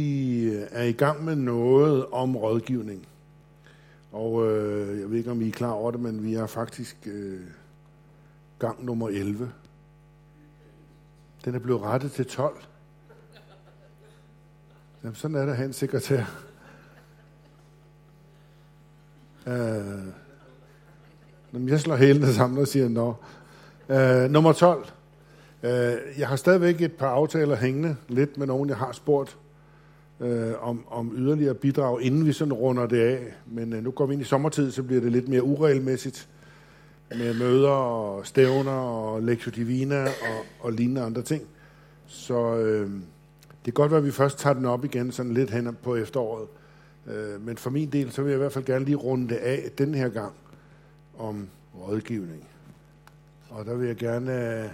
Vi øh, er i gang med noget om rådgivning. Og øh, jeg ved ikke, om I er klar over det, men vi er faktisk øh, gang nummer 11. Den er blevet rettet til 12. Jamen, sådan er det at have en sekretær. Øh, jeg slår hælene sammen og siger, nå. Øh, nummer 12. Øh, jeg har stadigvæk et par aftaler hængende, lidt med nogen, jeg har spurgt øh, om, om yderligere bidrag, inden vi sådan runder det af. Men øh, nu går vi ind i sommertid, så bliver det lidt mere uregelmæssigt med møder og stævner og lektio Divina og, og lignende andre ting. Så øh, det kan godt være, at vi først tager den op igen sådan lidt hen på efteråret. Øh, men for min del, så vil jeg i hvert fald gerne lige runde det af den her gang om rådgivning. Og der vil jeg gerne øh,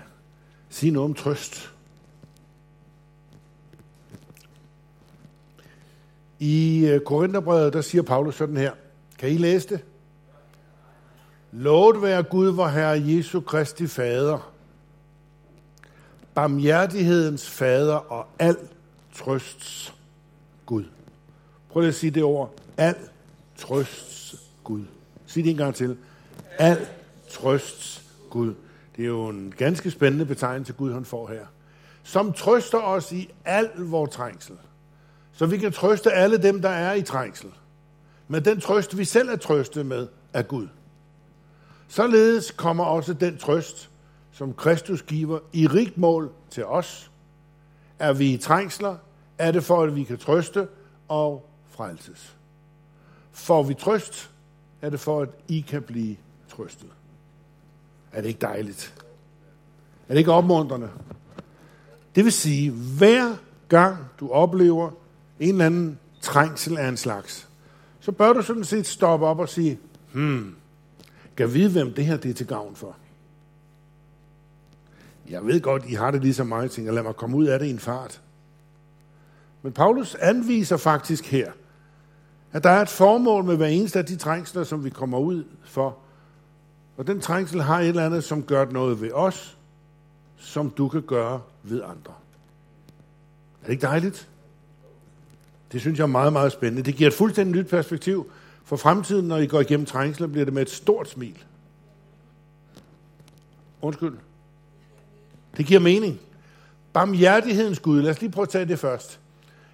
sige noget om trøst. I øh, Korintherbrevet, der siger Paulus sådan her. Kan I læse det? Lovet være Gud, vor Herre Jesu Kristi Fader, barmhjertighedens Fader og al trøsts Gud. Prøv lige at sige det ord. Al trøsts Gud. Sig det en gang til. Al trøsts Gud. Det er jo en ganske spændende betegnelse, Gud han får her. Som trøster os i al vores trængsel. Så vi kan trøste alle dem, der er i trængsel. Men den trøst, vi selv er trøstet med, er Gud. Således kommer også den trøst, som Kristus giver i rigt mål til os. Er vi i trængsler, er det for, at vi kan trøste og frelses. Får vi trøst, er det for, at I kan blive trøstet. Er det ikke dejligt? Er det ikke opmuntrende? Det vil sige, hver gang du oplever en eller anden trængsel af en slags, så bør du sådan set stoppe op og sige, hmm, kan vide, hvem det her det er til gavn for? Jeg ved godt, I har det ligesom mig, tænker, lad mig komme ud af det i en fart. Men Paulus anviser faktisk her, at der er et formål med hver eneste af de trængsler, som vi kommer ud for. Og den trængsel har et eller andet, som gør noget ved os, som du kan gøre ved andre. Er det ikke dejligt? Det synes jeg er meget, meget spændende. Det giver et fuldstændig nyt perspektiv. For fremtiden, når I går igennem trængsler, bliver det med et stort smil. Undskyld. Det giver mening. Barmhjertighedens Gud. Lad os lige prøve at tage det først.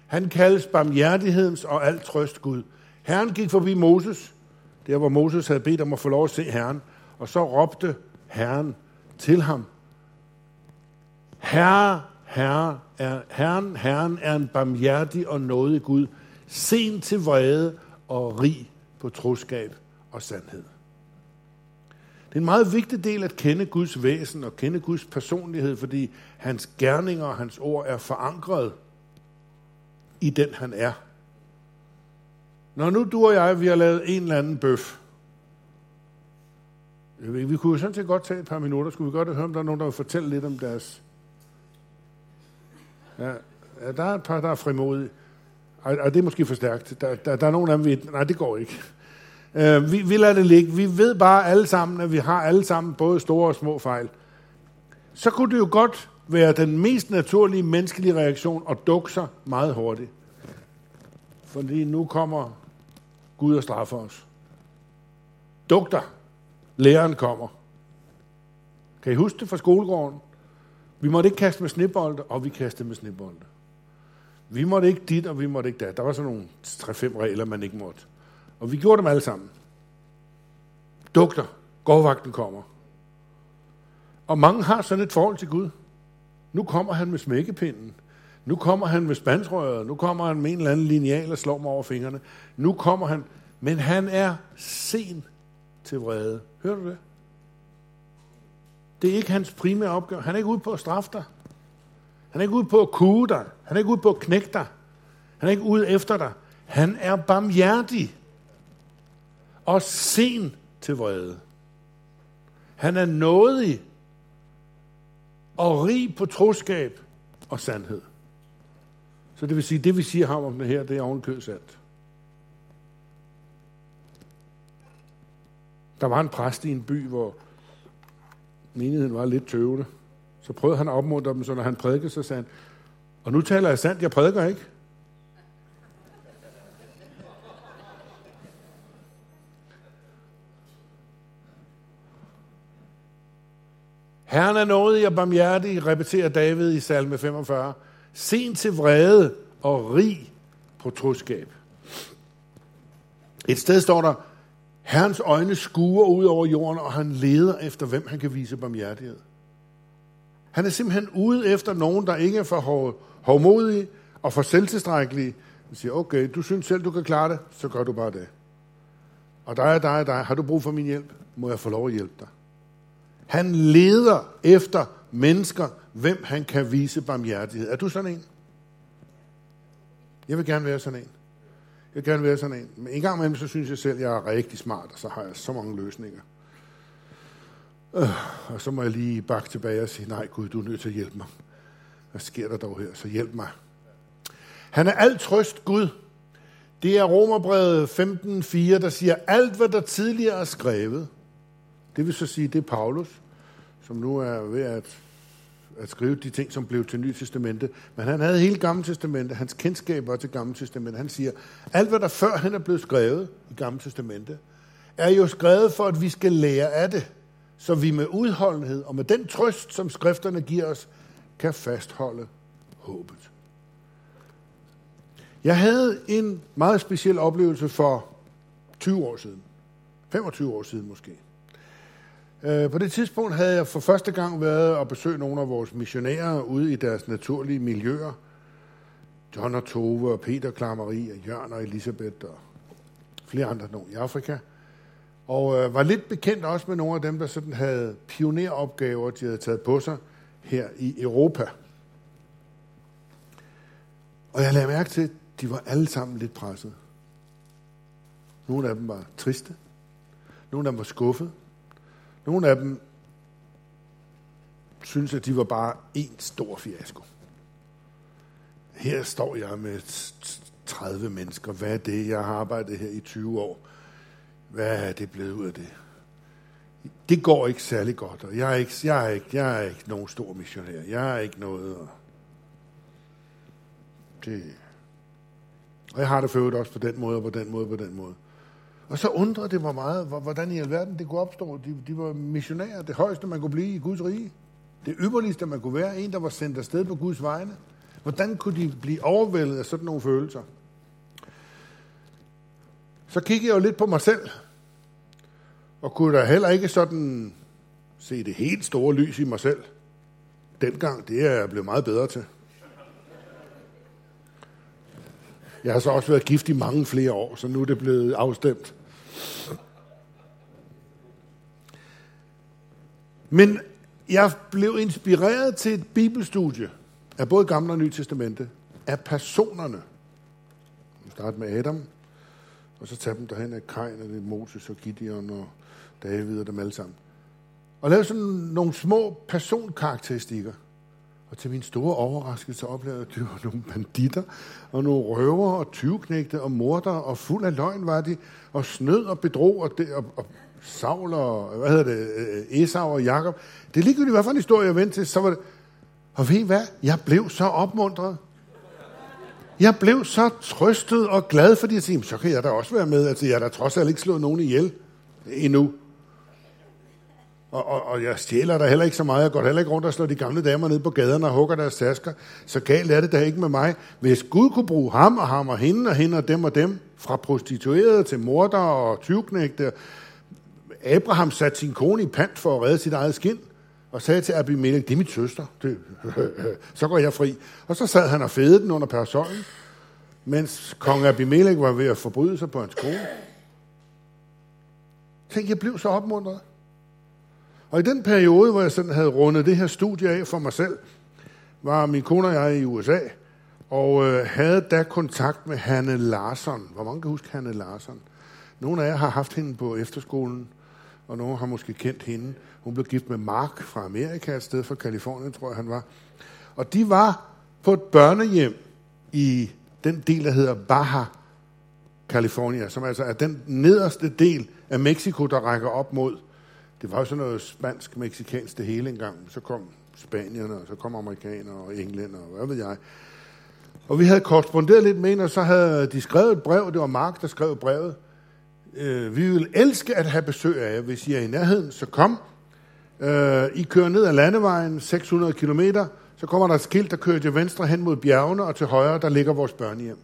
Han kaldes barmhjertighedens og alt trøst Gud. Herren gik forbi Moses, der hvor Moses havde bedt om at få lov at se Herren, og så råbte Herren til ham. Herre, Herre, er, Herren, Herren er en barmhjertig og nådig Gud, sen til vrede og rig på troskab og sandhed. Det er en meget vigtig del at kende Guds væsen og kende Guds personlighed, fordi hans gerninger og hans ord er forankret i den, han er. Når nu du og jeg, vi har lavet en eller anden bøf, vi kunne jo sådan set godt tage et par minutter. Skulle vi godt høre, om der er nogen, der vil fortælle lidt om deres... Ja, der er et par, der er frimodige. Og det er måske for stærkt. Der, der, der er nogen af dem, vi... Nej, det går ikke. Øh, vi, vi lader det ligge. Vi ved bare alle sammen, at vi har alle sammen både store og små fejl. Så kunne det jo godt være den mest naturlige menneskelige reaktion at dukke sig meget hurtigt. Fordi nu kommer Gud og straffer os. Duk dig. Læreren kommer. Kan I huske det fra skolegården? Vi måtte ikke kaste med snebolde, og vi kastede med snebolde. Vi måtte ikke dit, og vi måtte ikke dat. Der var sådan nogle 3-5 regler, man ikke måtte. Og vi gjorde dem alle sammen. Dugter. Gårdvagten kommer. Og mange har sådan et forhold til Gud. Nu kommer han med smækkepinden. Nu kommer han med spansrøret. Nu kommer han med en eller anden lineal og slår mig over fingrene. Nu kommer han. Men han er sen til vrede. Hører du det? Det er ikke hans primære opgave. Han er ikke ude på at straffe dig. Han er ikke ude på at kue dig. Han er ikke ude på at knække dig. Han er ikke ude efter dig. Han er barmhjertig og sen til vrede. Han er nådig og rig på troskab og sandhed. Så det vil sige, det vi siger ham om det her, det er ovenkød sandt. Der var en præst i en by, hvor menigheden var lidt tøvende. Så prøvede han at opmuntre dem, så når han prædikede, så sagde han, og nu taler jeg sandt, jeg prædiker ikke. Herren er noget i barmhjertig, repeterer David i salme 45. Sen til vrede og rig på troskab. Et sted står der, Herrens øjne skuer ud over jorden, og han leder efter, hvem han kan vise barmhjertighed. Han er simpelthen ude efter nogen, der ikke er for hovmodige og for selvtilstrækkelige. Han siger, okay, du synes selv, du kan klare det, så gør du bare det. Og dig og dig og dig, har du brug for min hjælp? Må jeg få lov at hjælpe dig? Han leder efter mennesker, hvem han kan vise barmhjertighed. Er du sådan en? Jeg vil gerne være sådan en. Jeg kan gerne være sådan en. Men en gang imellem, så synes jeg selv, at jeg er rigtig smart, og så har jeg så mange løsninger. Øh, og så må jeg lige bakke tilbage og sige, nej Gud, du er nødt til at hjælpe mig. Hvad sker der dog her? Så hjælp mig. Han er alt trøst Gud. Det er Romerbrevet 15.4, der siger, alt hvad der tidligere er skrevet, det vil så sige, det er Paulus, som nu er ved at, at skrive de ting, som blev til Nye Testamente. Men han havde hele Gamle Testamente, hans kendskab var til Gamle Testamente. Han siger, alt hvad der før han er blevet skrevet i Gamle Testamente, er jo skrevet for, at vi skal lære af det, så vi med udholdenhed og med den trøst, som skrifterne giver os, kan fastholde håbet. Jeg havde en meget speciel oplevelse for 20 år siden. 25 år siden måske. Øh, på det tidspunkt havde jeg for første gang været og besøgt nogle af vores missionærer ude i deres naturlige miljøer. John og Tove og Peter Klammeri og Jørgen og Elisabeth og flere andre nogen i Afrika. Og øh, var lidt bekendt også med nogle af dem, der sådan havde pioneropgaver, de havde taget på sig her i Europa. Og jeg lagde mærke til, at de var alle sammen lidt presset. Nogle af dem var triste. Nogle af dem var skuffet. Nogle af dem synes, at de var bare en stor fiasko. Her står jeg med 30 mennesker. Hvad er det? Jeg har arbejdet her i 20 år. Hvad er det blevet ud af det? Det går ikke særlig godt, og jeg er ikke, jeg er ikke, jeg er ikke nogen stor missionær. Jeg er ikke noget. Og det, og jeg har det for også på den måde, og på den måde, på den måde. Og så undrede det mig meget, hvordan i alverden det kunne opstå. De, de var missionærer, det højeste man kunne blive i Guds rige. Det ypperligste man kunne være, en der var sendt afsted på Guds vegne. Hvordan kunne de blive overvældet af sådan nogle følelser? Så kiggede jeg jo lidt på mig selv, og kunne da heller ikke sådan se det helt store lys i mig selv. Dengang, det er jeg blevet meget bedre til. Jeg har så også været gift i mange flere år, så nu er det blevet afstemt. Men jeg blev inspireret til et bibelstudie af både Gamle og Nye Testamente, af personerne. Vi starter med Adam, og så tager dem derhen af Kain, og det Moses og Gideon og David og dem alle sammen. Og lave sådan nogle små personkarakteristikker. Og til min store overraskelse oplevede jeg, at det var nogle banditter, og nogle røver og tyvknægte, og morder, og fuld af løgn var de, og snød og bedrog, og, det, og, og Saul og, hvad hedder det, øh, Esau og Jakob. Det er ligegyldigt, hvad for en historie jeg vendte til, så var det, og ved I hvad? Jeg blev så opmuntret. Jeg blev så trøstet og glad, fordi jeg tænkte, så kan jeg da også være med. Altså, jeg har da trods alt ikke slået nogen ihjel endnu. Og, og, og jeg stjæler der heller ikke så meget. Jeg går heller ikke rundt og slår de gamle damer ned på gaderne og hugger deres tasker. Så galt er det da ikke med mig. Hvis Gud kunne bruge ham og ham og hende og hende og dem og dem, fra prostituerede til morder og tyvknægte. Abraham satte sin kone i pant for at redde sit eget skin og sagde til Abimelech, det er mit søster. Det, så går jeg fri. Og så sad han og fede den under parasollen, mens kong Abimelech var ved at forbryde sig på hans kone. Tænk, jeg blev så opmuntret. Og i den periode, hvor jeg sådan havde rundet det her studie af for mig selv, var min kone og jeg i USA, og øh, havde da kontakt med Hanne Larsson. Hvor mange kan huske Hanne Larsson? Nogle af jer har haft hende på efterskolen, og nogle har måske kendt hende. Hun blev gift med Mark fra Amerika, et sted fra Kalifornien, tror jeg han var. Og de var på et børnehjem i den del, der hedder Baja California, som altså er den nederste del af Mexico, der rækker op mod det var jo sådan noget spansk-mexikansk det hele engang. Så kom spanierne, og så kom amerikanere og englænder, og hvad ved jeg. Og vi havde korresponderet lidt med en, og så havde de skrevet et brev. Det var Mark, der skrev brevet. Øh, vi vil elske at have besøg af jer. Hvis I er i nærheden, så kom. Øh, I kører ned ad landevejen, 600 km, så kommer der et skilt, der kører til venstre hen mod bjergene, og til højre, der ligger vores børnehjem.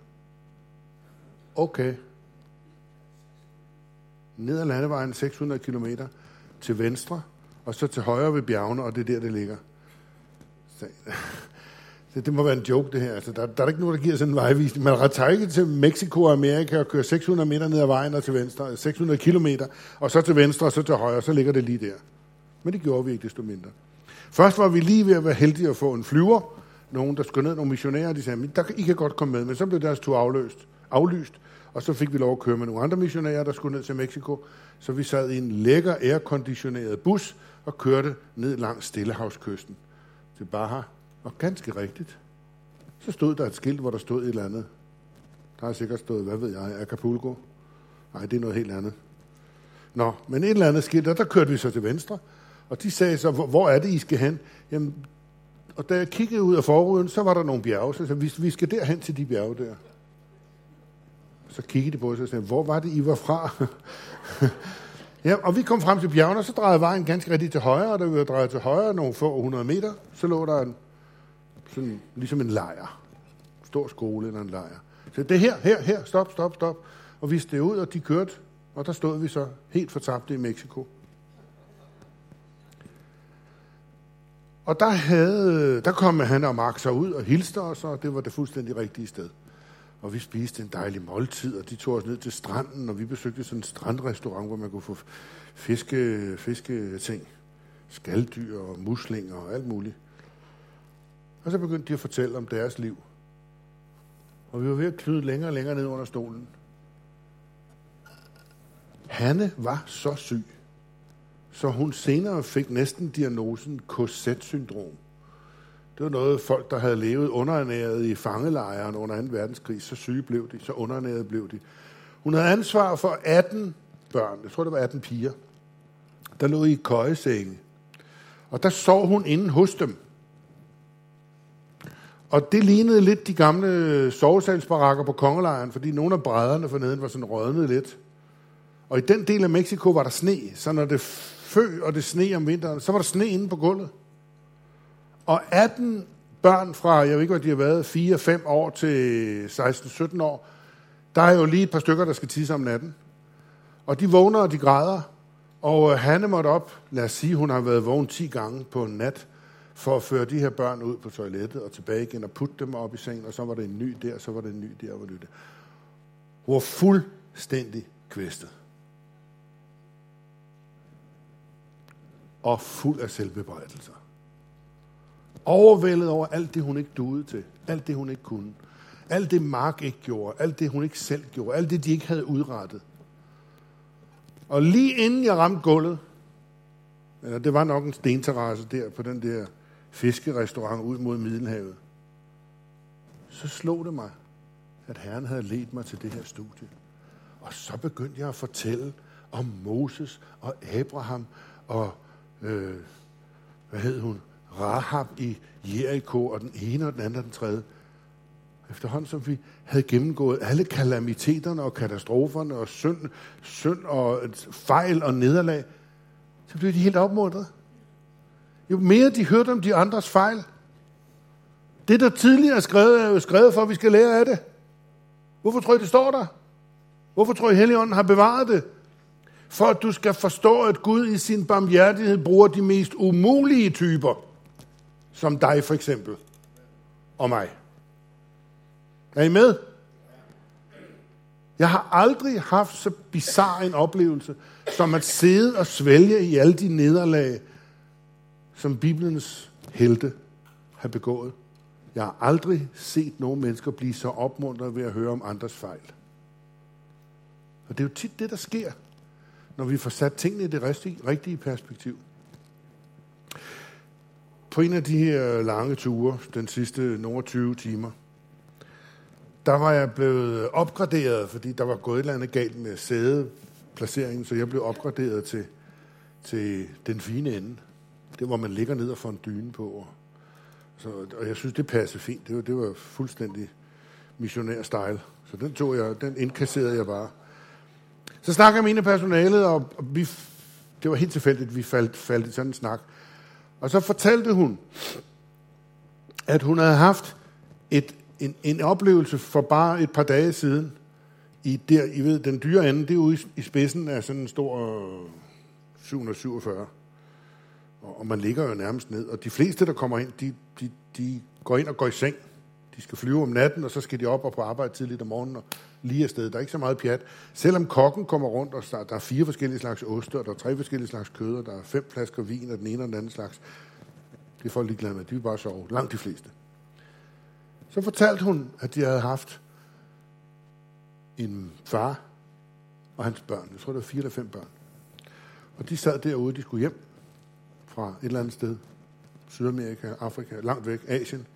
Okay. Ned ad landevejen, 600 km, til venstre, og så til højre ved bjergene, og det er der, det ligger. Så, det, det må være en joke, det her. Altså, der, der er ikke nogen, der giver sådan en vejvisning. Man tager ikke til Mexico og Amerika og kører 600 meter ned ad vejen og til venstre, øh, 600 kilometer, og så til venstre og så til højre, og så ligger det lige der. Men det gjorde vi ikke desto mindre. Først var vi lige ved at være heldige at få en flyver, nogen, der skulle ned, nogle missionærer, de sagde, der, I kan godt komme med, men så blev deres tur afløst, aflyst, og så fik vi lov at køre med nogle andre missionærer, der skulle ned til Mexico, så vi sad i en lækker airconditioneret bus og kørte ned langs Stillehavskysten til Baja. Og ganske rigtigt, så stod der et skilt, hvor der stod et eller andet. Der har sikkert stået, hvad ved jeg, Acapulco. Nej, det er noget helt andet. Nå, men et eller andet skilt, og der kørte vi så til venstre, og de sagde så, hvor er det, I skal hen? Jamen, og da jeg kiggede ud af forruden, så var der nogle bjerge, så jeg sagde, vi skal derhen til de bjerge der. Så kiggede de på os og sagde, hvor var det, I var fra? ja, og vi kom frem til bjergene, og så drejede vejen ganske rigtigt til højre, og da vi var drejet til højre nogle få hundrede meter, så lå der en, sådan, ligesom en lejr. Stor skole eller en lejr. Så det her, her, her, stop, stop, stop. Og vi steg ud, og de kørte, og der stod vi så helt fortabte i Mexico. Og der, havde, der kom han og Mark så ud og hilste os, og det var det fuldstændig rigtige sted. Og vi spiste en dejlig måltid, og de tog os ned til stranden, og vi besøgte sådan en strandrestaurant, hvor man kunne få fiske, fiske ting. Skaldyr og muslinger og alt muligt. Og så begyndte de at fortælle om deres liv. Og vi var ved at klyde længere og længere ned under stolen. Hanne var så syg, så hun senere fik næsten diagnosen KZ-syndrom. Det var noget, folk, der havde levet underernæret i fangelejren under 2. verdenskrig, så syge blev de, så underernæret blev de. Hun havde ansvar for 18 børn, jeg tror, det var 18 piger, der lå i køjesenge. Og der sov hun inde hos dem. Og det lignede lidt de gamle sovesalsbarakker på kongelejren, fordi nogle af brædderne forneden var sådan rødnet lidt. Og i den del af Mexico var der sne, så når det fø og det sne om vinteren, så var der sne inde på gulvet. Og 18 børn fra, jeg ved ikke, hvad de har været, 4-5 år til 16-17 år, der er jo lige et par stykker, der skal tisse om natten. Og de vågner, og de græder. Og øh, Hanne måtte op, lad os sige, hun har været vågen 10 gange på en nat, for at føre de her børn ud på toilettet og tilbage igen og putte dem op i sengen, og så var det en ny der, så var det en ny der, og var det der. Hun var fuldstændig kvæstet. Og fuld af selvbebrejdelser. Overvældet over alt det, hun ikke duede til. Alt det, hun ikke kunne. Alt det, Mark ikke gjorde. Alt det, hun ikke selv gjorde. Alt det, de ikke havde udrettet. Og lige inden jeg ramte gulvet, eller det var nok en stenterrasse der på den der fiskerestaurant ud mod Middelhavet, så slog det mig, at Herren havde ledt mig til det her studie. Og så begyndte jeg at fortælle om Moses og Abraham og, øh, hvad hed hun, Rahab i Jericho, og den ene og den anden og den tredje. Efterhånden som vi havde gennemgået alle kalamiteterne og katastroferne og synd, synd og fejl og nederlag, så blev de helt opmuntret. Jo mere de hørte om de andres fejl, det, der tidligere er skrevet, er jo skrevet for, at vi skal lære af det. Hvorfor tror I, det står der? Hvorfor tror I, Helligånden har bevaret det? For at du skal forstå, at Gud i sin barmhjertighed bruger de mest umulige typer som dig for eksempel, og mig. Er I med? Jeg har aldrig haft så bizarre en oplevelse, som at sidde og svælge i alle de nederlag, som Bibelens helte har begået. Jeg har aldrig set nogen mennesker blive så opmuntret ved at høre om andres fejl. Og det er jo tit det, der sker, når vi får sat tingene i det rigtige perspektiv på en af de her lange ture, den sidste nogle 20 timer, der var jeg blevet opgraderet, fordi der var gået et eller andet galt med sædeplaceringen, så jeg blev opgraderet til, til den fine ende. Det hvor man ligger ned og får en dyne på. Så, og jeg synes, det passede fint. Det var, det var fuldstændig missionær style. Så den tog jeg, den indkasserede jeg bare. Så snakker jeg med en af personalet, og vi det var helt tilfældigt, vi faldt, faldt i sådan en snak. Og så fortalte hun, at hun havde haft et, en, en oplevelse for bare et par dage siden, i der, I ved, den dyre ende, det er ude i, i spidsen af sådan en stor øh, 747. Og, og man ligger jo nærmest ned. Og de fleste, der kommer ind, de, de, de går ind og går i seng. De skal flyve om natten, og så skal de op og på arbejde tidligt om morgenen og lige afsted. Der er ikke så meget pjat. Selvom kokken kommer rundt, og der, der er fire forskellige slags oste, og der er tre forskellige slags kød, og der er fem flasker vin, og den ene og den anden slags. Det er folk ligeglade med. De vil bare sove. Langt de fleste. Så fortalte hun, at de havde haft en far og hans børn. Jeg tror, der var fire eller fem børn. Og de sad derude, de skulle hjem fra et eller andet sted. Sydamerika, Afrika, langt væk, Asien.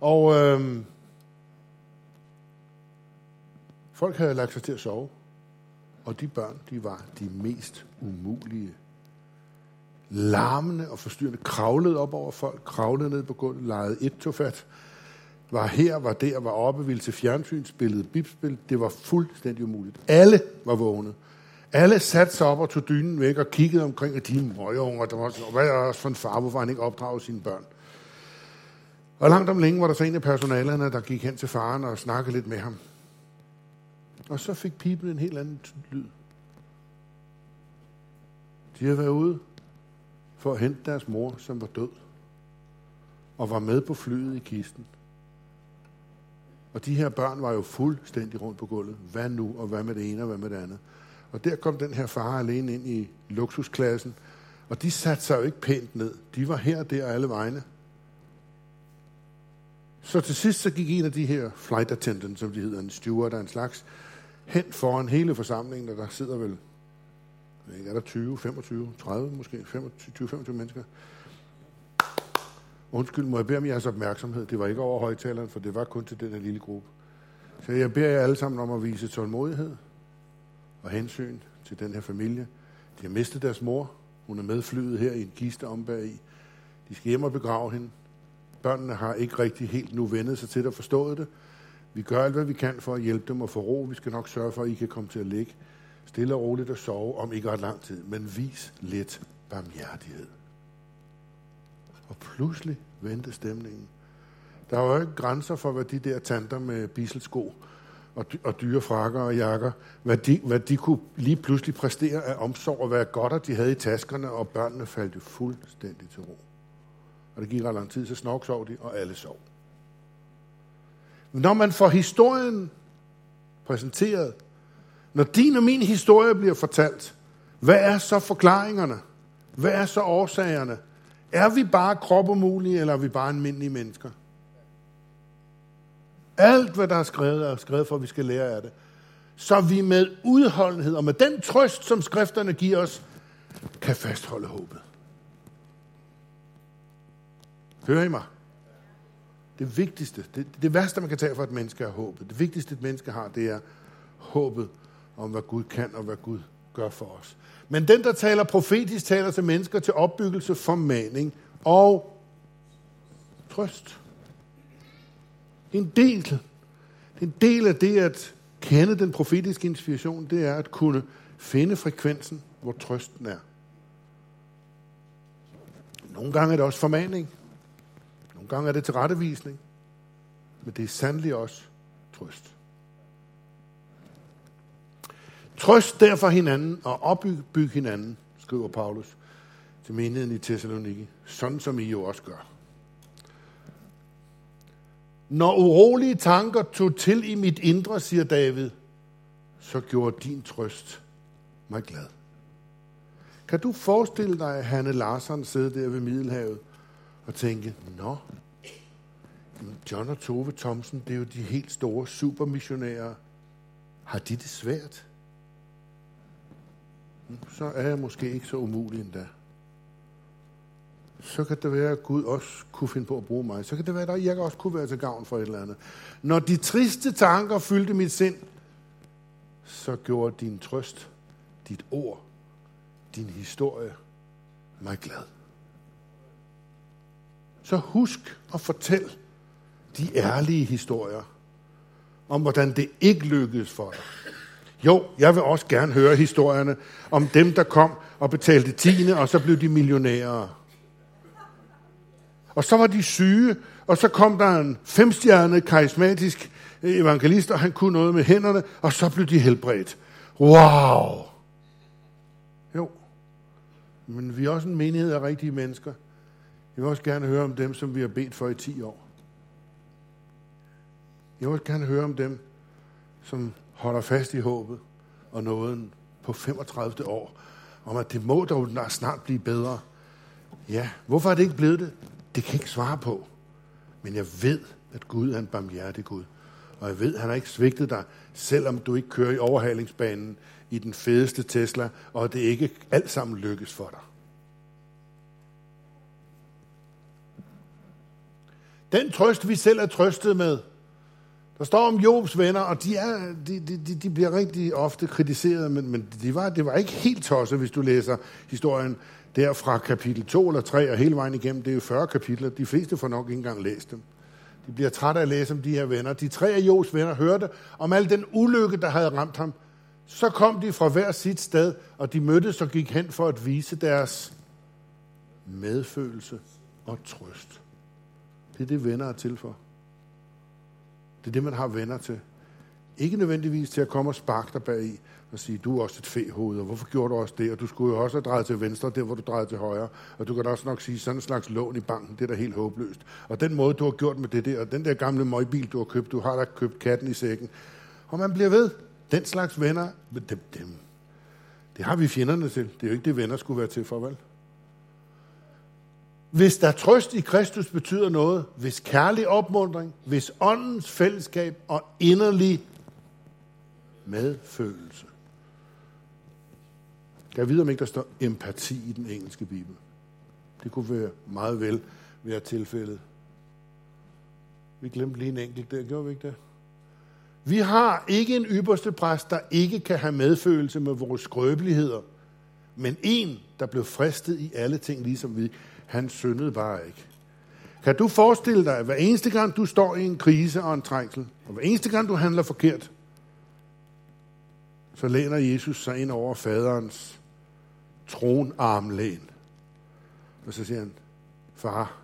Og øhm, folk havde lagt sig til at sove. Og de børn, de var de mest umulige. Larmende og forstyrrende. Kravlede op over folk, kravlede ned på gulvet, legede et tofat var her, var der, var oppe, ville til fjernsyn, spillede bibspil. Det var fuldstændig umuligt. Alle var vågne. Alle satte sig op og tog dynen væk og kiggede omkring, at de møgeunger, der var sådan, hvad er også for en far, hvorfor han ikke opdrager sine børn? Og langt om længe var der så en af personalerne, der gik hen til faren og snakkede lidt med ham. Og så fik pipen en helt anden lyd. De havde været ude for at hente deres mor, som var død, og var med på flyet i kisten. Og de her børn var jo fuldstændig rundt på gulvet. Hvad nu, og hvad med det ene, og hvad med det andet? Og der kom den her far alene ind i luksusklassen, og de satte sig jo ikke pænt ned. De var her og der alle vegne. Så til sidst så gik en af de her flight attendants, som de hedder, en steward af en slags, hen foran hele forsamlingen, og der sidder vel, ikke, er der 20, 25, 30 måske, 25, 25 mennesker. Undskyld, må jeg bede om jeres opmærksomhed? Det var ikke over højtaleren, for det var kun til den her lille gruppe. Så jeg beder jer alle sammen om at vise tålmodighed og hensyn til den her familie. De har mistet deres mor. Hun er medflyet her i en kiste om bag i. De skal hjem og begrave hende. Børnene har ikke rigtig helt nu vendet sig til at forstået det. Vi gør alt, hvad vi kan for at hjælpe dem og få ro. Vi skal nok sørge for, at I kan komme til at ligge stille og roligt og sove om ikke ret lang tid. Men vis lidt barmhjertighed. Og pludselig vendte stemningen. Der var jo ikke grænser for, hvad de der tanter med biselsko og, og dyre frakker og jakker, hvad de, hvad de kunne lige pludselig præstere af omsorg og hvad godt, de havde i taskerne, og børnene faldt jo fuldstændig til ro. Og det gik ret lang tid, så snork sov de, og alle sov. Når man får historien præsenteret, når din og min historie bliver fortalt, hvad er så forklaringerne? Hvad er så årsagerne? Er vi bare kropumulige, eller er vi bare almindelige mennesker? Alt, hvad der er skrevet, er skrevet for, at vi skal lære af det. Så vi med udholdenhed og med den trøst, som skrifterne giver os, kan fastholde håbet. Hører I mig? Det vigtigste, det, det værste, man kan tage for et menneske, er håbet. Det vigtigste, et menneske har, det er håbet om, hvad Gud kan og hvad Gud gør for os. Men den, der taler profetisk, taler til mennesker til opbyggelse, formaning og trøst. En del, en del af det at kende den profetiske inspiration, det er at kunne finde frekvensen, hvor trøsten er. Nogle gange er det også formaning. Nogle gange er det tilrettevisning. Men det er sandelig også trøst. Trøst derfor hinanden og opbyg hinanden, skriver Paulus til menigheden i Thessaloniki, sådan som I jo også gør. Når urolige tanker tog til i mit indre, siger David, så gjorde din trøst mig glad. Kan du forestille dig, at Hanne Larsson sidder der ved Middelhavet og tænke, nå, John og Tove Thomsen, det er jo de helt store supermissionærer. Har de det svært? så er jeg måske ikke så umulig endda. Så kan det være, at Gud også kunne finde på at bruge mig. Så kan det være, at jeg også kunne være til gavn for et eller andet. Når de triste tanker fyldte mit sind, så gjorde din trøst, dit ord, din historie mig glad. Så husk at fortælle de ærlige historier om, hvordan det ikke lykkedes for dig Jo, jeg vil også gerne høre historierne om dem, der kom og betalte tiende, og så blev de millionærer. Og så var de syge, og så kom der en femstjernet karismatisk evangelist, og han kunne noget med hænderne, og så blev de helbredt. Wow! Jo, men vi er også en menighed af rigtige mennesker. Jeg vil også gerne høre om dem, som vi har bedt for i 10 år. Jeg vil gerne høre om dem, som holder fast i håbet og nåden på 35 år, om at det må dog snart blive bedre. Ja, hvorfor er det ikke blevet det? Det kan jeg ikke svare på. Men jeg ved, at Gud er en barmhjertig Gud. Og jeg ved, at han har ikke svigtet dig, selvom du ikke kører i overhalingsbanen i den fedeste Tesla, og det ikke alt sammen lykkes for dig. Den trøst, vi selv er trøstet med, der står om Jobs venner, og de, er, de, de, de bliver rigtig ofte kritiseret, men, men de var, det var ikke helt tosset, hvis du læser historien der fra kapitel 2 eller 3 og hele vejen igennem. Det er jo 40 kapitler. De fleste får nok ikke engang læst dem. De bliver trætte af at læse om de her venner. De tre af Jobs venner hørte om al den ulykke, der havde ramt ham. Så kom de fra hver sit sted, og de mødtes og gik hen for at vise deres medfølelse og trøst. Det er det, venner er til for. Det er det, man har venner til. Ikke nødvendigvis til at komme og sparke dig bag i og sige, du er også et fehoved, og hvorfor gjorde du også det? Og du skulle jo også have drejet til venstre, der hvor du drejede til højre. Og du kan da også nok sige, sådan en slags lån i banken, det er da helt håbløst. Og den måde, du har gjort med det der, og den der gamle møgbil, du har købt, du har da købt katten i sækken. Og man bliver ved. Den slags venner, dem, dem, det har vi fjenderne til. Det er jo ikke det, venner skulle være til for, vel? Hvis der trøst i Kristus betyder noget, hvis kærlig opmundring, hvis åndens fællesskab og inderlig medfølelse. Jeg ved, om ikke der står empati i den engelske bibel? Det kunne være meget vel være tilfældet. Vi glemte lige en enkelt der, gjorde vi ikke det? Vi har ikke en ypperste præst, der ikke kan have medfølelse med vores skrøbeligheder, men en, der blev fristet i alle ting, ligesom vi. Han syndede bare ikke. Kan du forestille dig, at hver eneste gang du står i en krise og en trængsel, og hver eneste gang du handler forkert, så læner Jesus sig ind over faderens tronarmlæn. Og så siger han, far,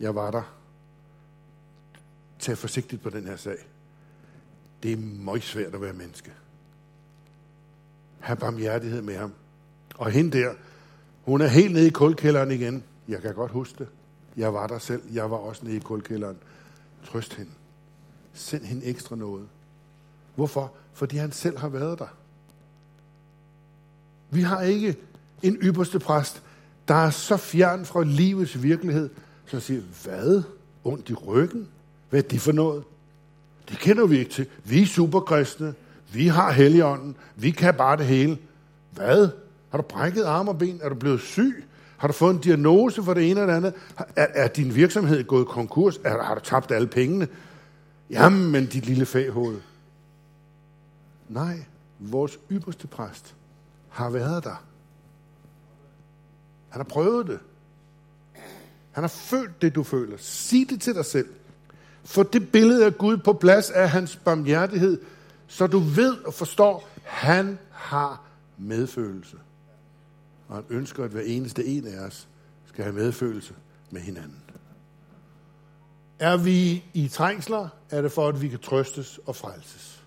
jeg var der. Tag forsigtigt på den her sag. Det er meget svært at være menneske. Ha' barmhjertighed med ham. Og hende der, hun er helt nede i kulkælderen igen. Jeg kan godt huske det. Jeg var der selv. Jeg var også nede i kulkælderen. Trøst hende. Send hende ekstra noget. Hvorfor? Fordi han selv har været der. Vi har ikke en ypperste præst, der er så fjern fra livets virkelighed, som siger, hvad? Ondt i ryggen? Hvad er det for noget? Det kender vi ikke til. Vi er superkristne. Vi har helligånden. Vi kan bare det hele. Hvad? Har du brækket arm og ben? Er du blevet syg? Har du fået en diagnose for det ene eller andet? Er, er din virksomhed gået konkurs? Er, har du tabt alle pengene? Jamen, men dit lille faghoved. Nej, vores ypperste præst har været der. Han har prøvet det. Han har følt det, du føler. Sig det til dig selv. Få det billede af Gud på plads af hans barmhjertighed, så du ved og forstår, han har medfølelse. Og han ønsker, at hver eneste en af os skal have medfølelse med hinanden. Er vi i trængsler, er det for, at vi kan trøstes og frelses.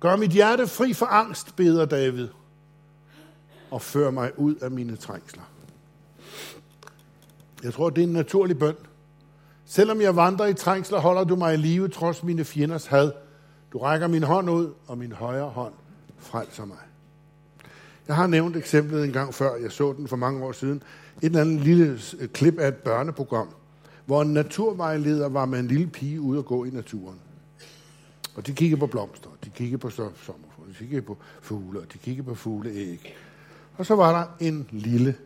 Gør mit hjerte fri for angst, beder David, og før mig ud af mine trængsler. Jeg tror, det er en naturlig bøn. Selvom jeg vandrer i trængsler, holder du mig i live, trods mine fjenders had. Du rækker min hånd ud, og min højre hånd frelser mig. Jeg har nævnt eksemplet en gang før, jeg så den for mange år siden. Et eller andet lille øh, klip af et børneprogram, hvor en naturvejleder var med en lille pige ude og gå i naturen. Og de kiggede på blomster, de kiggede på sommerfugle, de kiggede på fugle, og de kiggede på fugleæg. Og så var der en lille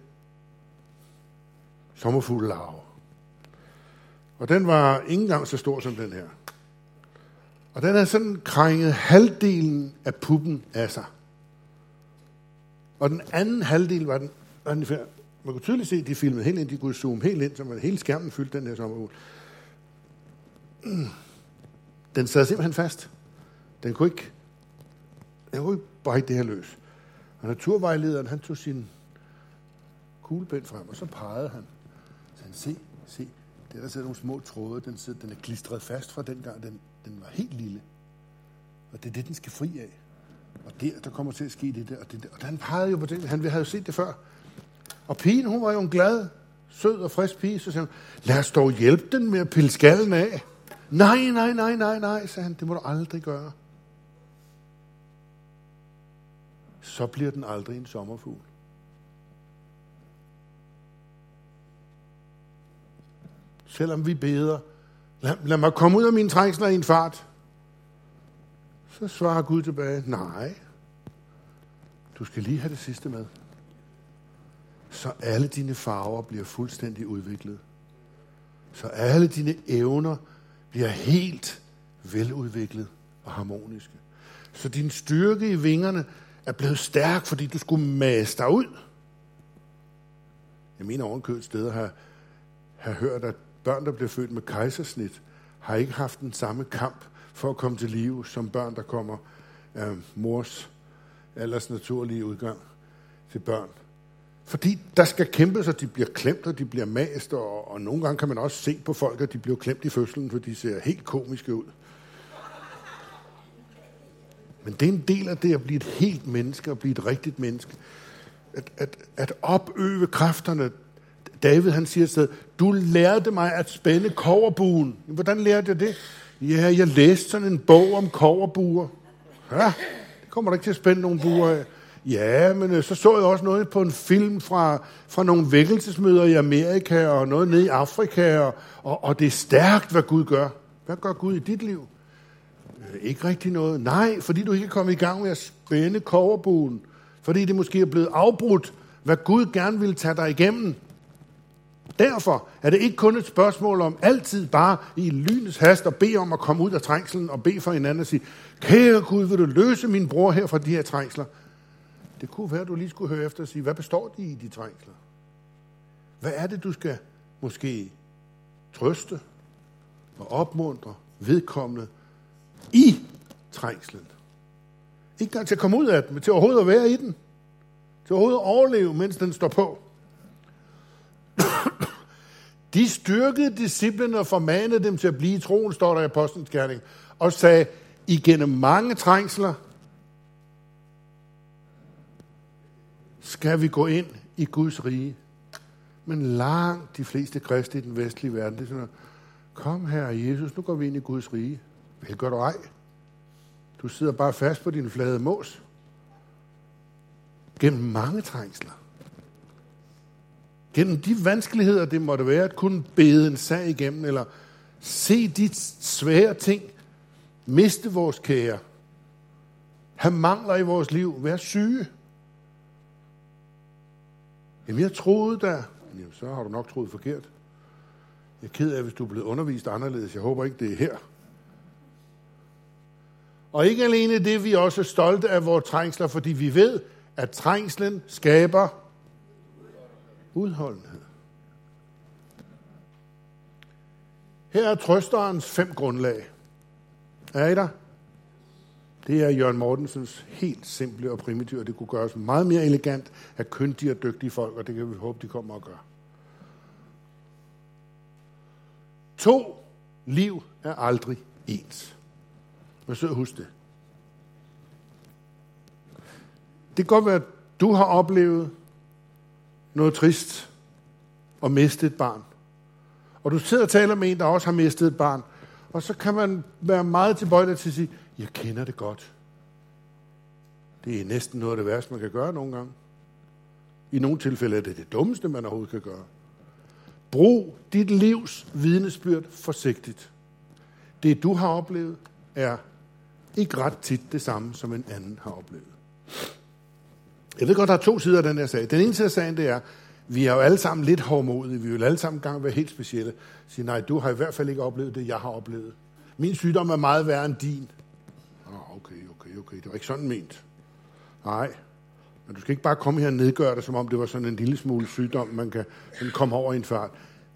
sommerfugl larve. Og den var ikke engang så stor som den her. Og den havde sådan krænget halvdelen af puppen af sig. Og den anden halvdel var den, var den man kunne tydeligt se, at de filmede helt ind, de kunne zoome helt ind, så man hele skærmen fyldte den her sommerhul. Den sad simpelthen fast. Den kunne ikke jeg kunne ikke brække det her løs. Og naturvejlederen, han tog sin kuglepen frem, og så pegede han. Så han, se, se, der der sidder nogle små tråde, den, sidder, den er klistret fast fra dengang, den, den var helt lille. Og det er det, den skal fri af. Og der, der kommer til at ske det der, og det der. Og han pegede jo på det, han havde jo set det før. Og pigen, hun var jo en glad, sød og frisk pige, så sagde hun, lad os dog hjælpe den med at pille skallen af. Nej, nej, nej, nej, nej, sagde han, det må du aldrig gøre. Så bliver den aldrig en sommerfugl. Selvom vi beder, lad, lad mig komme ud af mine trængsler i en fart. Så svarer Gud tilbage, nej, du skal lige have det sidste med. Så alle dine farver bliver fuldstændig udviklet. Så alle dine evner bliver helt veludviklet og harmoniske. Så din styrke i vingerne er blevet stærk, fordi du skulle mase dig ud. Jeg mener ovenkøbet steder har, har hørt, at børn, der bliver født med kejsersnit, har ikke haft den samme kamp for at komme til live, som børn, der kommer af mors alders naturlige udgang til børn. Fordi der skal kæmpes, og de bliver klemt, og de bliver mast, og, og nogle gange kan man også se på folk, at de bliver klemt i fødslen, for de ser helt komiske ud. Men det er en del af det at blive et helt menneske, og blive et rigtigt menneske. At, at, at opøve kræfterne. David han siger et sted, du lærte mig at spænde koverbuen. Hvordan lærte jeg det? Ja, jeg læste sådan en bog om koverbuer. Ja, det kommer der ikke til at spænde nogen buer af. Ja, men øh, så så jeg også noget på en film fra, fra nogle vækkelsesmøder i Amerika, og noget nede i Afrika, og, og, og det er stærkt, hvad Gud gør. Hvad gør Gud i dit liv? Øh, ikke rigtig noget. Nej, fordi du ikke er kommet i gang med at spænde koverbuen. Fordi det måske er blevet afbrudt, hvad Gud gerne vil tage dig igennem. Derfor er det ikke kun et spørgsmål om altid bare i lynets hast at bede om at komme ud af trængselen og bede for hinanden og sige, kære Gud, vil du løse min bror her fra de her trængsler? Det kunne være, at du lige skulle høre efter og sige, hvad består de i, de trængsler? Hvad er det, du skal måske trøste og opmuntre vedkommende i trængslen? Ikke engang til at komme ud af den, men til overhovedet at være i den. Til overhovedet at overleve, mens den står på. De styrkede disciplene og formanede dem til at blive i troen, står der i Apostlenes Gerning, og sagde, igennem mange trængsler skal vi gå ind i Guds rige. Men langt de fleste kristne i den vestlige verden, det er sådan, kom her Jesus, nu går vi ind i Guds rige. Vel gør du ej. Du sidder bare fast på din flade mås. Gennem mange trængsler. Gennem de vanskeligheder, det måtte være at kunne bede en sag igennem, eller se de svære ting, miste vores kære, have mangler i vores liv, være syge. Jamen, jeg troede da. Jamen, så har du nok troet forkert. Jeg er ked af, hvis du er blevet undervist anderledes. Jeg håber ikke, det er her. Og ikke alene det, vi er også stolte af vores trængsler, fordi vi ved, at trængslen skaber udholdenhed. Her er trøsterens fem grundlag. Er I der? Det er Jørgen Mortensens helt simple og primitive, og det kunne gøres meget mere elegant af kyndige og dygtige folk, og det kan vi håbe, de kommer og gør. To liv er aldrig ens. Men så husk det. Det kan godt være, at du har oplevet noget trist at miste et barn. Og du sidder og taler med en, der også har mistet et barn. Og så kan man være meget tilbøjelig til at sige, jeg kender det godt. Det er næsten noget af det værste, man kan gøre nogle gange. I nogle tilfælde er det det dummeste, man overhovedet kan gøre. Brug dit livs vidnesbyrd forsigtigt. Det, du har oplevet, er ikke ret tit det samme, som en anden har oplevet. Jeg ved godt, der er to sider af den her sag. Den ene side af sagen, det er, vi er jo alle sammen lidt hårdmodige. Vi vil alle sammen gang være helt specielle. Sige, nej, du har i hvert fald ikke oplevet det, jeg har oplevet. Min sygdom er meget værre end din. Ah, okay, okay, okay. Det var ikke sådan ment. Nej. Men du skal ikke bare komme her og nedgøre det, som om det var sådan en lille smule sygdom, man kan sådan komme over i en fart.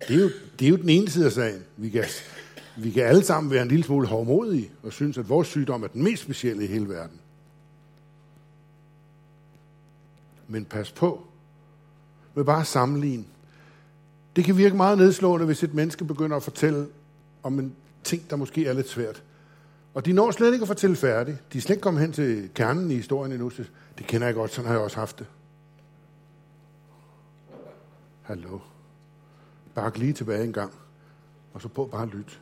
Det er, jo, det er jo den ene side af sagen. Vi kan, vi kan alle sammen være en lille smule hårdmodige og synes, at vores sygdom er den mest specielle i hele verden. Men pas på med bare at sammenligne. Det kan virke meget nedslående, hvis et menneske begynder at fortælle om en ting, der måske er lidt svært. Og de når slet ikke at fortælle færdigt. De er slet ikke kommet hen til kernen i historien endnu. Det kender jeg godt, sådan har jeg også haft det. Hallo. Bare lige tilbage en gang, og så på bare at lytte.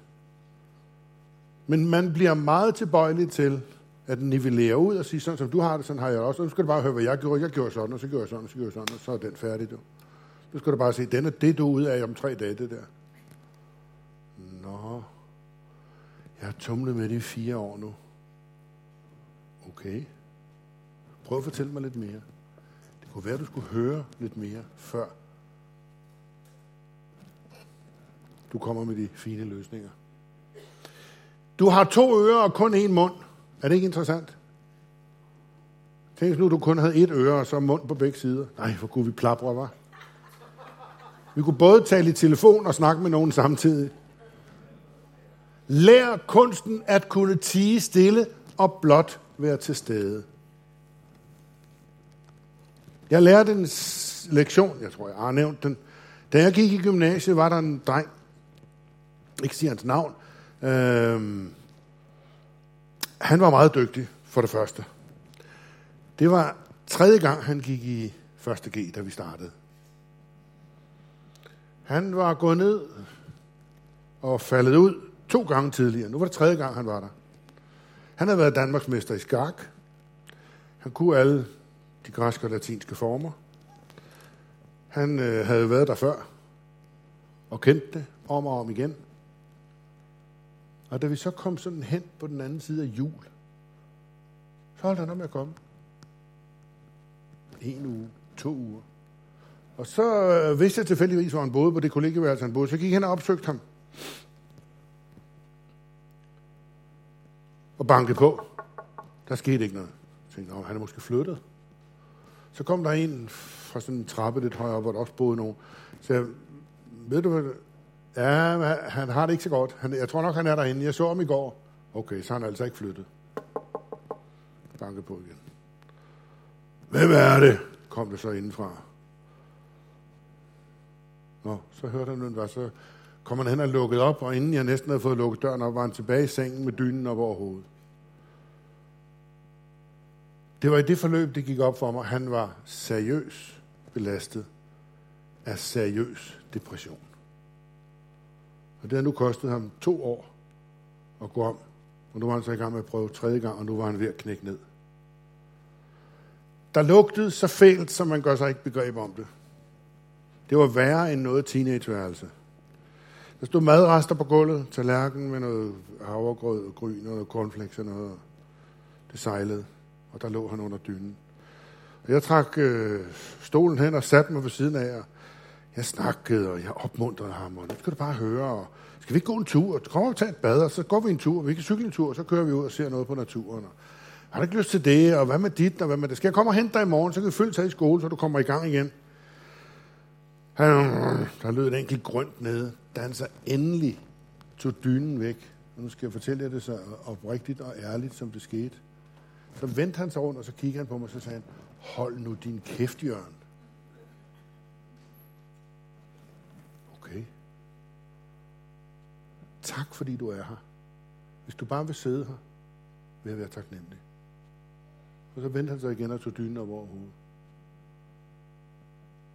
Men man bliver meget tilbøjelig til at nivellere ud og sige, sådan som du har det, sådan har jeg også. Og nu skal du bare høre, hvad jeg gjorde. Jeg gjorde sådan, og så gjorde jeg sådan, og så gjorde jeg sådan, og så er den færdig, du. Nu skal du bare se, den er det, du er ud af om tre dage, det der. Nå, jeg har tumlet med det i fire år nu. Okay. Prøv at fortælle mig lidt mere. Det kunne være, du skulle høre lidt mere, før du kommer med de fine løsninger. Du har to ører og kun én mund. Er det ikke interessant? Tænk nu, du kun havde et øre og så mund på begge sider. Nej, hvor kunne vi plapre, var. Vi kunne både tale i telefon og snakke med nogen samtidig. Lær kunsten at kunne tige stille og blot være til stede. Jeg lærte en lektion, jeg tror, jeg har nævnt den. Da jeg gik i gymnasiet, var der en dreng, ikke siger hans navn, øh, han var meget dygtig, for det første. Det var tredje gang, han gik i første G, da vi startede. Han var gået ned og faldet ud to gange tidligere. Nu var det tredje gang, han var der. Han havde været Danmarksmester i skak. Han kunne alle de græske og latinske former. Han øh, havde været der før og kendte det om og om igen. Og da vi så kom sådan hen på den anden side af jul, så holdt han op med at komme. En uge, to uger. Og så øh, vidste jeg tilfældigvis, hvor han boede på det kollegeværelse, han boede. Så gik han og opsøgte ham. Og bankede på. Der skete ikke noget. Jeg tænkte, han er måske flyttet. Så kom der en fra sådan en trappe lidt højere, hvor der også boede nogen. Så jeg, ved du hvad, Ja, han har det ikke så godt. Han, jeg tror nok, han er derinde. Jeg så ham i går. Okay, så han er altså ikke flyttet. Banke på igen. Hvem er det? Kom det så indenfra. Nå, så hørte han, hvad så kom han hen og lukket op, og inden jeg næsten havde fået lukket døren op, var han tilbage i sengen med dynen op over hovedet. Det var i det forløb, det gik op for mig. Han var seriøs belastet af seriøs depression. Og det har nu kostet ham to år at gå om. Og nu var han så i gang med at prøve tredje gang, og nu var han ved at knække ned. Der lugtede så fælt, som man gør sig ikke begreb om det. Det var værre end noget teenageværelse. Der stod madrester på gulvet, tallerken med noget havregrød og gryn og noget cornflakes og noget. Det sejlede, og der lå han under dynen. Og jeg trak øh, stolen hen og satte mig ved siden af, og jeg snakkede, og jeg opmuntrede ham, og nu skal du bare høre, og skal vi ikke gå en tur? Kom og tage et bad, og så går vi en tur, vi kan cykle en tur, og så kører vi ud og ser noget på naturen. Og har du ikke lyst til det, og hvad med dit, og hvad med det? Skal jeg komme og hente dig i morgen, så kan vi følge sig i skole, så du kommer i gang igen. Han, der lød et enkelt grønt nede, da han så endelig tog dynen væk. Og nu skal jeg fortælle jer det så oprigtigt og ærligt, som det skete. Så vendte han sig rundt, og så kiggede han på mig, og så sagde han, hold nu din kæft, Jørgen. Okay. Tak fordi du er her. Hvis du bare vil sidde her, vil jeg være taknemmelig. Og så vendte han sig igen og tog dynen over hovedet.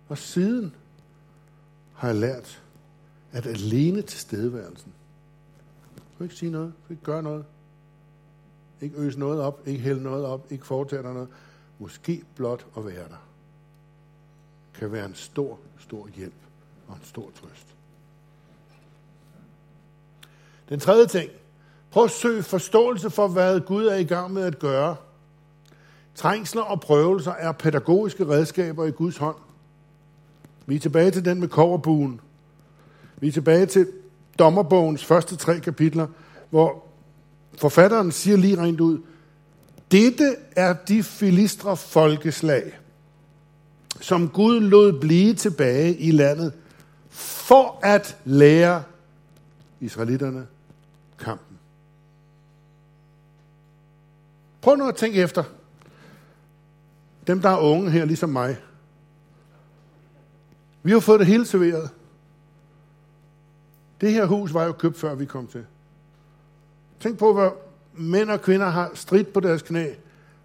Og siden har jeg lært, at alene til stedværelsen, du ikke sige noget, du ikke gøre noget, ikke øse noget op, ikke hælde noget op, ikke foretage dig noget, måske blot at være der, kan være en stor, stor hjælp og en stor trøst. Den tredje ting. Prøv at søge forståelse for, hvad Gud er i gang med at gøre. Trængsler og prøvelser er pædagogiske redskaber i Guds hånd. Vi er tilbage til den med koverbuen. Vi er tilbage til dommerbogens første tre kapitler, hvor forfatteren siger lige rent ud, dette er de filistre folkeslag, som Gud lod blive tilbage i landet, for at lære israelitterne kampen. Prøv nu at tænke efter. dem der er unge her, ligesom mig, vi har fået det hele serveret. Det her hus var jo købt, før vi kom til. Tænk på, hvor mænd og kvinder har stridt på deres knæ.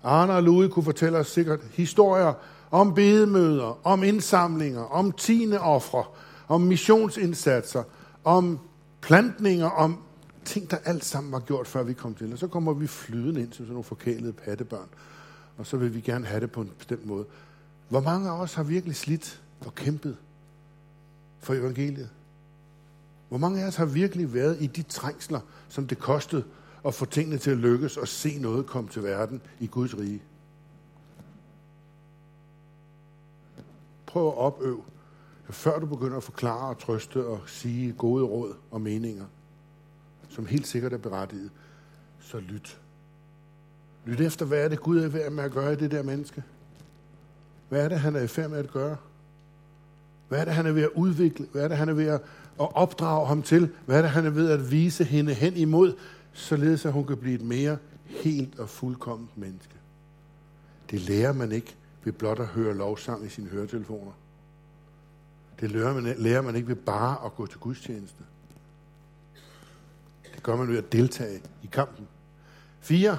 Arne og Louis kunne fortælle os sikkert historier om bedemøder, om indsamlinger, om tiende ofre, om missionsindsatser, om plantninger, om ting, der alt sammen var gjort, før vi kom til. Og så kommer vi flydende ind som sådan nogle forkælede pattebørn. Og så vil vi gerne have det på en bestemt måde. Hvor mange af os har virkelig slidt og kæmpet for evangeliet? Hvor mange af os har virkelig været i de trængsler, som det kostede at få tingene til at lykkes og se noget komme til verden i Guds rige? Prøv at opøve, før du begynder at forklare og trøste og sige gode råd og meninger, som helt sikkert er berettiget, så lyt. Lyt efter, hvad er det Gud er ved med at gøre i det der menneske? Hvad er det, han er i færd med at gøre? Hvad er det, han er ved at udvikle? Hvad er det, han er ved at opdrage ham til? Hvad er det, han er ved at vise hende hen imod, således at hun kan blive et mere helt og fuldkomment menneske? Det lærer man ikke ved blot at høre lovsang i sine høretelefoner. Det lærer man, lærer man ikke ved bare at gå til gudstjeneste. Det gør man ved at deltage i kampen. Fire.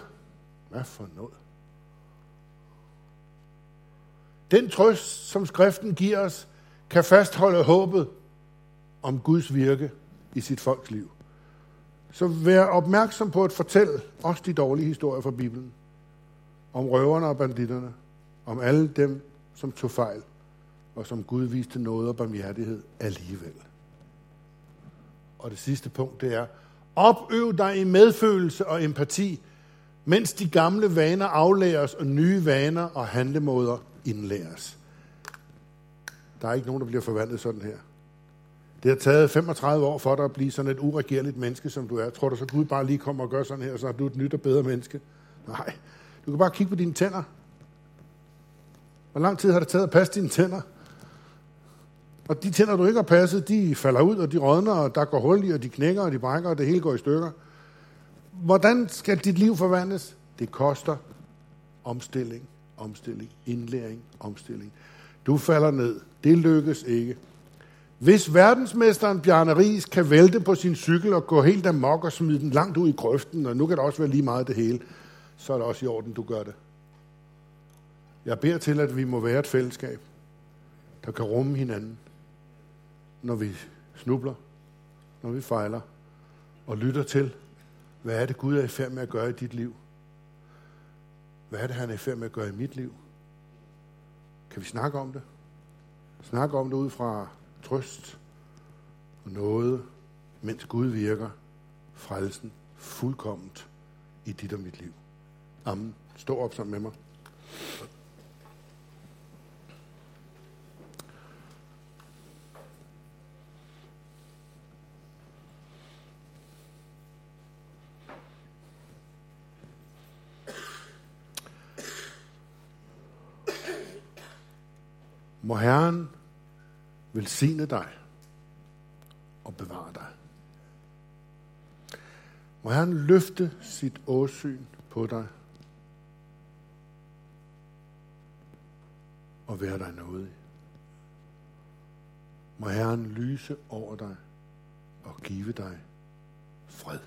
Hvad for noget? Den trøst, som skriften giver os, kan fastholde håbet om Guds virke i sit folks liv. Så vær opmærksom på at fortælle også de dårlige historier fra Bibelen. Om røverne og banditterne. Om alle dem, som tog fejl. Og som Gud viste noget og barmhjertighed alligevel. Og det sidste punkt, det er, opøv dig i medfølelse og empati, mens de gamle vaner aflæres og nye vaner og handlemåder indlæres. Der er ikke nogen, der bliver forvandlet sådan her. Det har taget 35 år for dig at blive sådan et uregerligt menneske, som du er. Tror du så, Gud bare lige kommer og gør sådan her, så er du et nyt og bedre menneske? Nej. Du kan bare kigge på dine tænder. Hvor lang tid har det taget at passe dine tænder? Og de tænder, du ikke har passet, de falder ud, og de rådner, og der går hul i, og de knækker, og de brækker, og det hele går i stykker. Hvordan skal dit liv forvandles? Det koster omstilling, omstilling, indlæring, omstilling. Du falder ned. Det lykkes ikke. Hvis verdensmesteren Bjarne Ries kan vælte på sin cykel og gå helt amok og smide den langt ud i grøften, og nu kan det også være lige meget det hele, så er det også i orden, du gør det. Jeg beder til, at vi må være et fællesskab, der kan rumme hinanden, når vi snubler, når vi fejler, og lytter til, hvad er det Gud er i færd med at gøre i dit liv? Hvad er det, han er i færd med at gøre i mit liv? Kan vi snakke om det? Snakke om det ud fra trøst og noget, mens Gud virker frelsen fuldkomment i dit og mit liv. Amen. Stå op sammen med mig. Må Herren velsigne dig og bevare dig. Må Herren løfte sit åsyn på dig og være dig nådig. Må Herren lyse over dig og give dig fred.